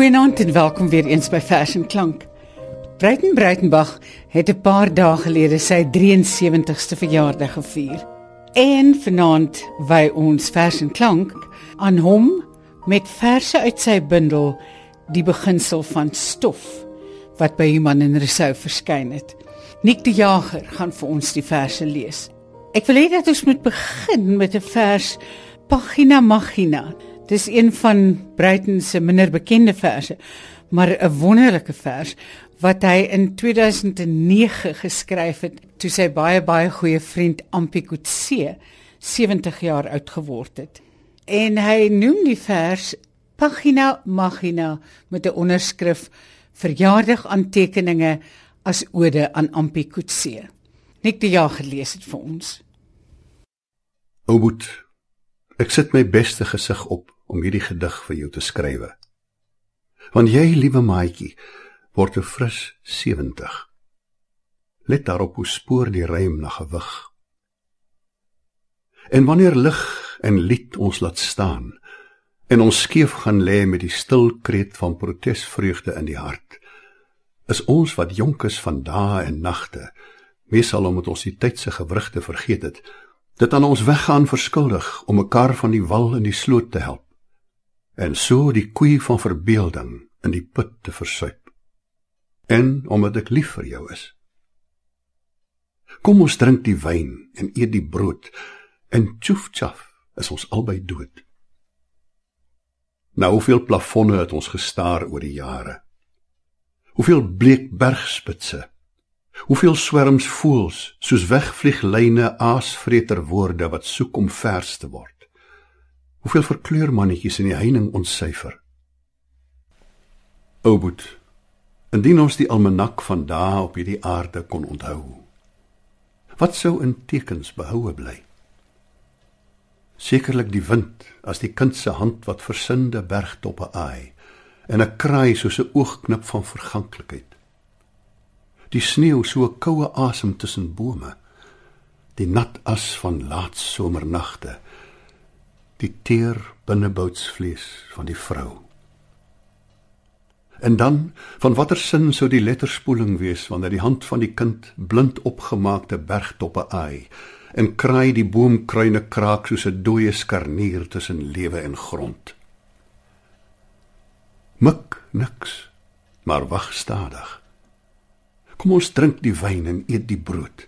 Goeienaand en welkom weer eens by Fashion Klank. Breiten Breitenbach het 'n paar dae gelede sy 73ste verjaardag gevier. En vanaand wy ons Fashion Klank aan hom met verse uit sy bundel Die beginsel van stof wat by Human en Resou verskyn het. Nik die Jager gaan vir ons die verse lees. Ek wil hê dat ons moet begin met 'n vers Pagina Magina. Dis een van Breiten se minder bekende verse, maar 'n wonderlike vers wat hy in 2009 geskryf het toe sy baie baie goeie vriend Ampi Kutse 70 jaar oud geword het. En hy noem die vers Pagina Magina met 'n onderskrif verjaardag aantekeninge as ode aan Ampi Kutse. Nik die jaar gelees het vir ons. Ouboet, ek sit my beste gesig op om hierdie gedig vir jou te skrywe. Want jy, liewe maatjie, word 'n fris 70. Let daarop hoe spoor die rym na gewig. En wanneer lig en lied ons laat staan en ons skeef gaan lê met die stil kreet van protesvreugde in die hart, is ons wat jonk is van dae en nagte, meesal omdat ons die tyd se gewrigte vergeet het, dit aan ons weggaan verskuldig om mekaar van die wal in die sloot te help en so die koei van verbeelding in die put te versuip. En omdat ek lief vir jou is. Kom ons drink die wyn en eet die brood en tjoef tjaf is ons albei dood. Nou hoeveel plafonne het ons gestaar oor die jare. Hoeveel bleek bergspitse. Hoeveel swerms voels soos wegvlieg lyne aasvreter woorde wat soek om vers te word. Hoeveel verkleurmannetjies in die heining ontsyfer. Ouboet, indien ons die almanak van dae op hierdie aarde kon onthou. Wat sou in tekens behoue bly? Sekerlik die wind as die kind se hand wat versinnende bergtoppe aai en 'n kraai soos 'n oogknip van verganklikheid. Die sneeu so 'n koue asem tussen bome. Die nat as van laat somernagte die teer binneboutsvlees van die vrou. En dan, van watter sin sou die letterspoeling wees wanneer die hand van die kind blind opgemaakte bergtoppe aai en kraai die boomkruine kraak soos 'n dooie skarnier tussen lewe en grond. Mik niks, maar wag stadig. Kom ons drink die wyn en eet die brood.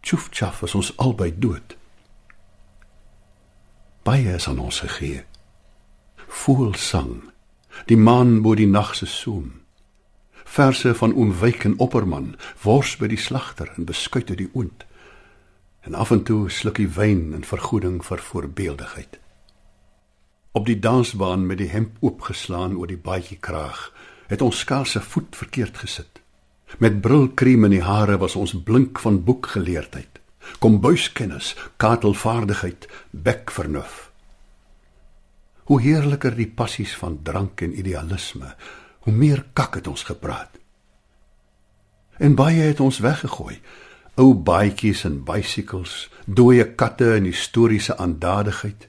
Tjoef tjaf as ons albei dood baie is aan ons gegee. Voelsang, die maan bo die nag se soem. Verse van onwyk en opperman, wors by die slagter en beskuit uit die oond. En af en toe slukkie wyn in vergoeding vir voorbeeldigheid. Op die dansbaan met die hemp oopgeslaan oor die baadjie kraag, het ons skaars se voet verkeerd gesit. Met brilkrem in die hare was ons blink van boekgeleerdheid kombuiskennis, katelvaardigheid, bekvernuf. Hoe heerliker die passies van drank en idealisme, hoe meer kak het ons gepraat. En baie het ons weggegooi. Ou baadjies en bicycles, dooie katte en historiese aandadigheid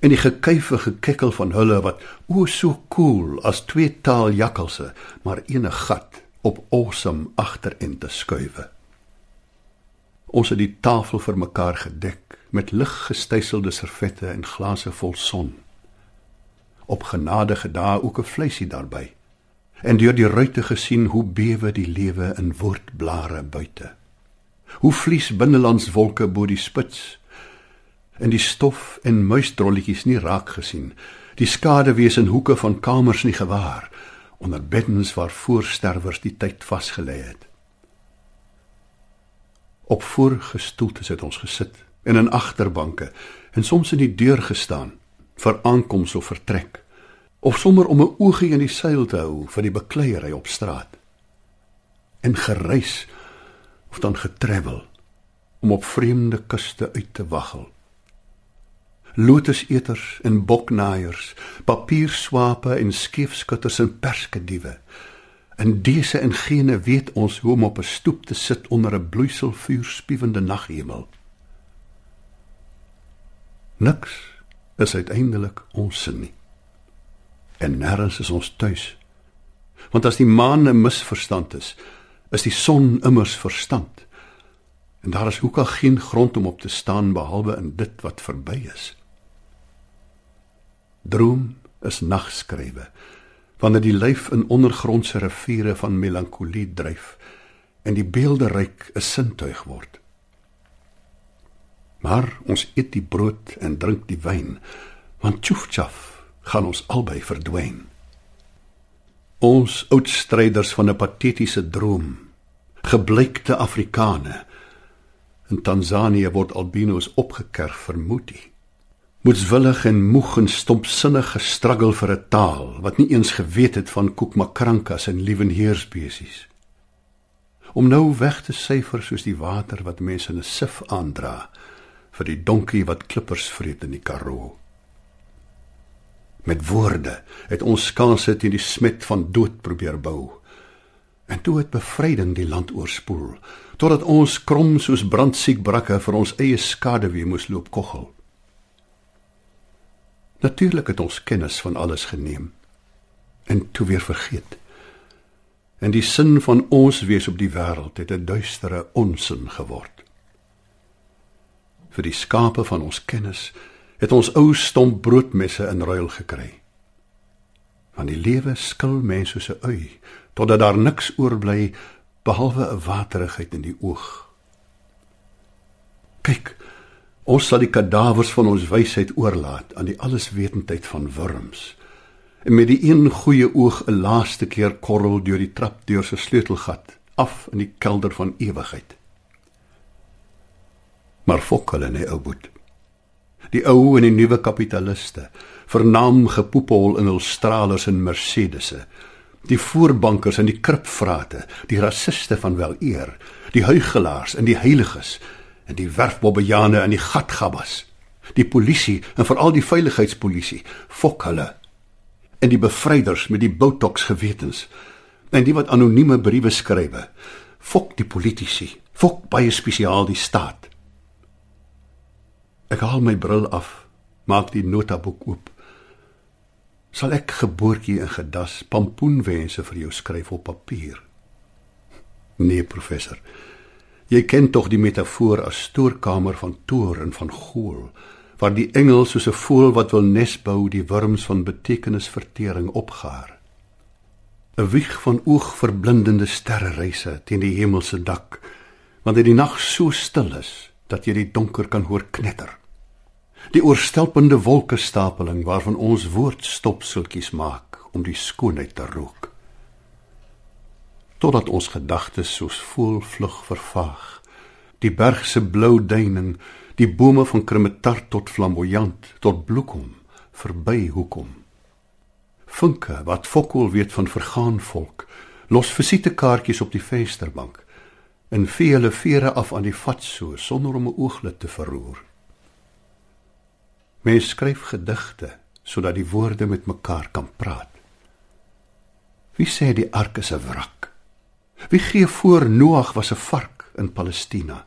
en die gekuife gekekkel van hulle wat o so cool as twee taal jakkalse, maar ene gat op awesome agterin te skuwe. Ons het die tafel vir mekaar gedek met lig gestydselde servette en glase vol son. Op genadige dae ook 'n vleisie daarbey. En deur die ruitte gesien hoe bewe die lewe in woordblare buite. Hoe vlies binnelands wolke bo die spits en die stof en muisdrolletjies nie raak gesien. Die skade wees in hoeke van kamers nie gewaar onder beddens waar voorsterwers die tyd vasgelê het. Op voorgestoeltes het ons gesit en in agterbanke en soms in die deur gestaan vir aankoms of vertrek. Of sommer om 'n oogie in die seil te hou vir die bekleierery op straat. En gereis of dan getravel om op vreemde kuste uit te waggel. Lotuseters en boknaaiers papierswape en skeefskutters en perskediewe In dese en gene weet ons hoe om op 'n stoep te sit onder 'n bloeiselvuur spiewende naghemel. Niks is uiteindelik ons sin nie. En nêrens is ons tuis. Want as die maan 'n misverstand is, is die son immers verstand. En daar is hoekom geen grond om op te staan behalwe in dit wat verby is. Droom is nagskrywe wanneer die lyf in ondergrondse riviere van melankolie dryf en die beelderyk 'n sintuig word. Maar ons eet die brood en drink die wyn, want tjoefchaf gaan ons albei verdwyn. Ons oud stryders van 'n patetiese droom, gebleikte Afrikane. In Tansanië word albinos opgekerf vir moetie. Moetswillig en moeg en stompsinnig gestruggel vir 'n taal wat nie eens geweet het van koekmakrankas en liewenheerspesies. Om nou weg te syfer soos die water wat mense in 'n sif aandra vir die donkie wat klippers vreet in die Karoo. Met woorde het ons skanse teen die smet van dood probeer bou. En toe het bevryding die land oorspoel, totdat ons krom soos brandsiek brakke vir ons eie skade weer moes loop koggel. Natuurlik het ons kennis van alles geneem en toe weer vergeet. En die sin van ons wees op die wêreld het 'n duistere onsin geword vir die skape van ons kennis het ons ou stomp broodmesse in ruil gekry. Van die lewe skil mense soos 'n ui totdat daar niks oorbly behalwe 'n waterigheid in die oog. Kyk, ons sal die kadawers van ons wysheid oorlaat aan die alleswetendheid van wurms. En met die een goeie oog 'n laaste keer korrel deur die trapdeur se sleutelgat af in die kelder van ewigheid maar fok hulle net ou boet. Die ou en die nuwe kapitaliste, vernaam gepoepel in hul stralers en Mercedesse, die voorbankers en die kripvrate, die rassiste van wel eer, die huigelaars en die heiliges en die werfbobbejane en die gatgabbas, die polisie en veral die veiligheidspolisie, fok hulle. En die bevryders met die botox gewetens en die wat anonieme briewe skrywe, fok die politici, fok baie spesiaal die staat. Ek haal my bril af, maak die notaboek oop. Sal ek geboortjie in gedas pampoenwense vir jou skryf op papier? Nee, professor. Jy ken tog die metafoor as stoorkamer van toor en van gool, waar die engel soos 'n voël wat wil nes bou, die wurms van betekenisvertering opgaar. 'n Wieg van oogverblindende sterrereise teen die hemelse dak, wanneer die nag so stil is dat jy die donker kan hoor knetter die oorstelpende wolkestapeling waarvan ons woordstopseltjies maak om die skoonheid te rook totdat ons gedagtes soos voelvlug vervaag die berg se blou duining die bome van krimetart tot flamboyant tot bloekom verby hoekom funke wat fokol weet van vergaan volk los visitekaartjies op die vensterbank en vee hulle vere af aan die vat so sonder om 'n ooglid te verroer Mens skryf gedigte sodat die woorde met mekaar kan praat. Wie sê die ark is 'n wrak? Wie gee voor Noag was 'n vark in Palestina?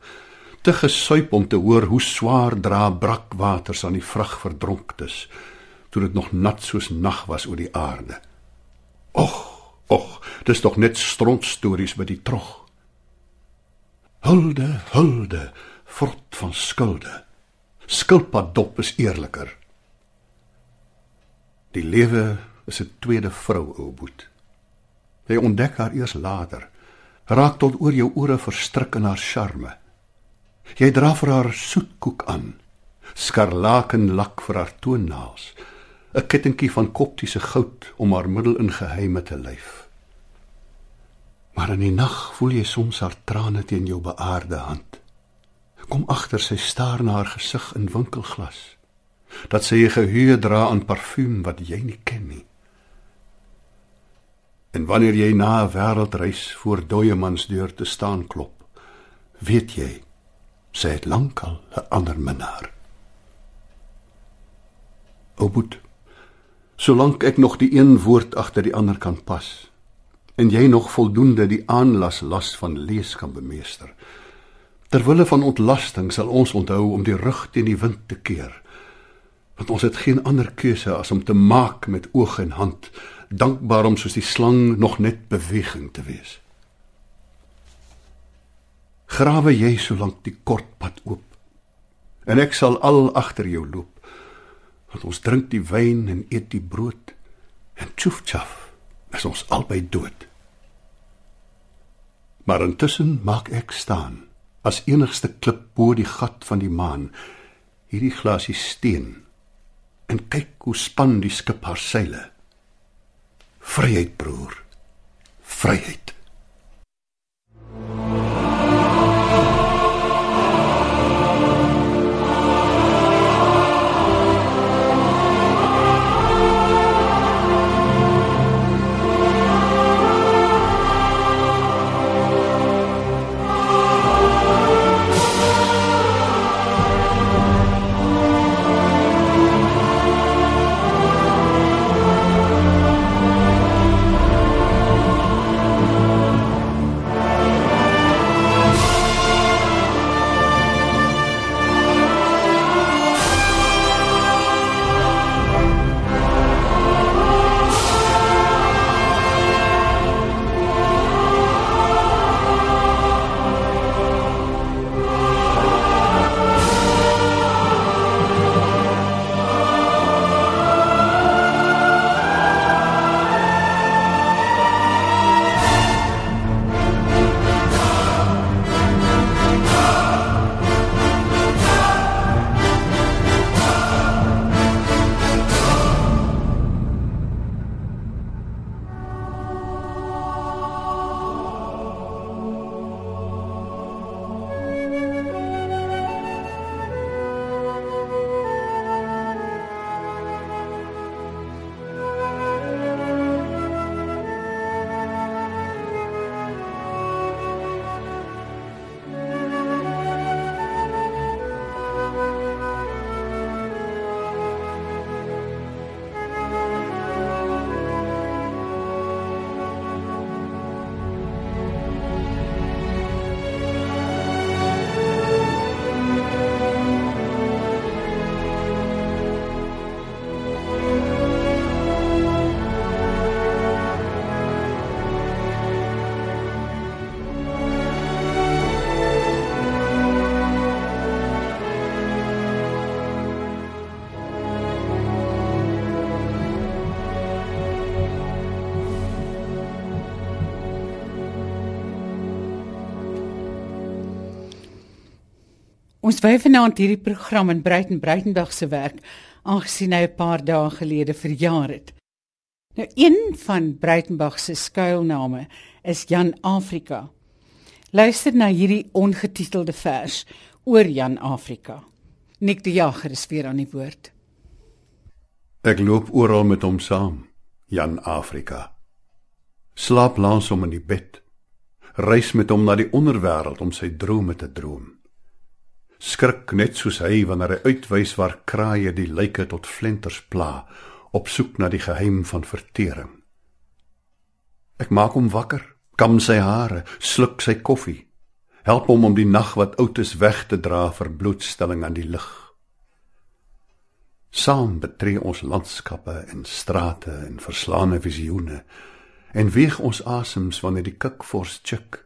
Te gesuip om te hoor hoe swaar dra brakwaters aan die vrug verdronktes toe dit nog nat soos nag was oor die aarde. Och, och, dis tog net stront stories by die trog. Hulde, hulde, vrot van skulde skilpad dop is eerliker. Die lewe is 'n tweede vrou, ou boet. Jy ontdek haar eers later. Raak tot oor jou ore verstrik in haar charme. Jy dra vir haar soetkoek aan. Skarlaken lak vir haar toenaals. 'n Kettingkie van koptiese goud om haar middel in geheime te lyf. Maar in die nag voel jy soms haar trane teen jou beaarde hand kom agter sy staar na haar gesig in winkelglas dat sy 'n gehuur dra aan parfuum wat jy nie ken nie en wanneer jy na 'n wêreldreis voor dooie mans deur te staan klop weet jy sy het lankal 'n ander minnaar oboet solank ek nog die een woord agter die ander kan pas en jy nog voldoende die aanlas las van lees kan bemeester Terwille van ontlasting sal ons onthou om die rug teen die wind te keer. Want ons het geen ander keuse as om te maak met oog en hand, dankbaar om soos die slang nog net beweging te wees. Grawe jy solank die kort pad oop. En ek sal al agter jou loop. Want ons drink die wyn en eet die brood en tjof tjof is ons albei dood. Maar intussen maak ek staan as enigste klip bo die gat van die maan hierdie glasie steen en kyk hoe span die skip haar seile. Vryheid broer. Vryheid. Wy vanaand hierdie program in Breiten Breitenberg se werk aangesien hy 'n paar dae gelede verjaar het. Nou een van Breitenberg se skuilname is Jan Afrika. Luister na hierdie ongetitelde vers oor Jan Afrika. Nik die Jager is weer aan die woord. Ek loop oral met hom saam, Jan Afrika. Slaap langs hom in die bed. Reis met hom na die onderwêreld om sy drome te droom skrik net soos hy wanneer hy uitwys waar kraaie die lyke tot flenters pla op soek na die geheim van vertering. Ek maak hom wakker, kam sy hare, sluk sy koffie, help hom om die nag wat oud is weg te dra vir blootstelling aan die lig. Saam betree ons landskappe en strate en verslaane visioene en weeg ons asems wanneer die kikvors chik.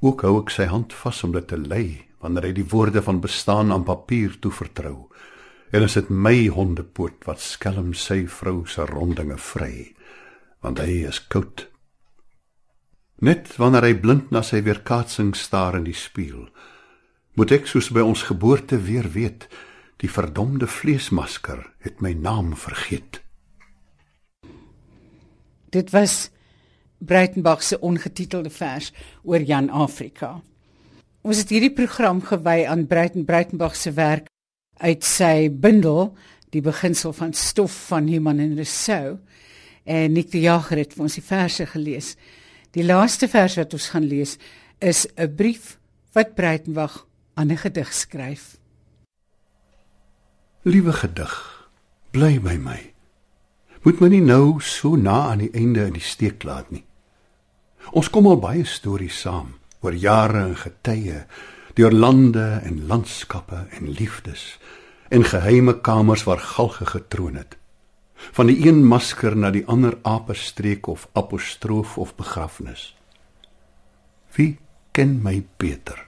Ook hou ek sy hand vas om dit te lei wanneer hy die woorde van bestaan aan papier toevertrou. En is dit my hondepoot wat skelm sy vrou se rondinge vry, want hy is koud. Net wanneer hy blind na sy weerkaatsing staar in die spieël, moet ek soos by ons geboorte weer weet, die verdomde vleesmasker het my naam vergeet. Dit was Breitenbach se ongetitelde vers oor Jan Afrika. Ons het hierdie program gewy aan Breiten Breitenbach se werk uit sy bundel Die beginsel van stof van Human en Rousseau en Nick de Jager het vir ons die verse gelees. Die laaste vers wat ons gaan lees is 'n brief wat Breitenbach aan 'n gedig skryf. Liewe gedig, bly by my. Moet my nie nou so na aan die einde in die steek laat nie. Ons kom al baie stories saam oor jare en getye, deur lande en landskappe en liefdes en geheime kamers waar galge getroon het. Van die een masker na die ander apestreek of apostroof of begrafnis. Wie ken my beter?